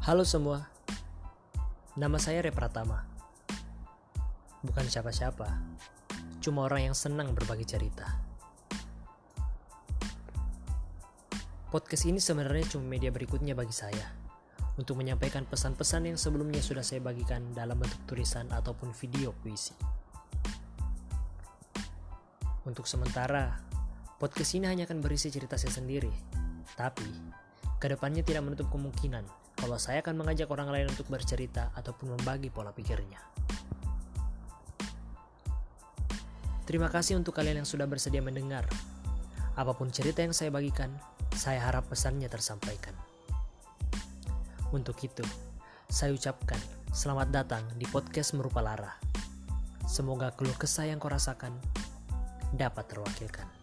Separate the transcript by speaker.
Speaker 1: Halo semua, nama saya Re Pratama. Bukan siapa-siapa, cuma orang yang senang berbagi cerita. Podcast ini sebenarnya cuma media berikutnya bagi saya untuk menyampaikan pesan-pesan yang sebelumnya sudah saya bagikan dalam bentuk tulisan ataupun video puisi. Untuk sementara, podcast ini hanya akan berisi cerita saya sendiri, tapi ke depannya tidak menutup kemungkinan kalau saya akan mengajak orang lain untuk bercerita ataupun membagi pola pikirnya. Terima kasih untuk kalian yang sudah bersedia mendengar. Apa pun cerita yang saya bagikan, saya harap pesannya tersampaikan. Untuk itu, saya ucapkan selamat datang di podcast Merupa Lara. Semoga keluh kesah yang kau rasakan dapat terwakilkan.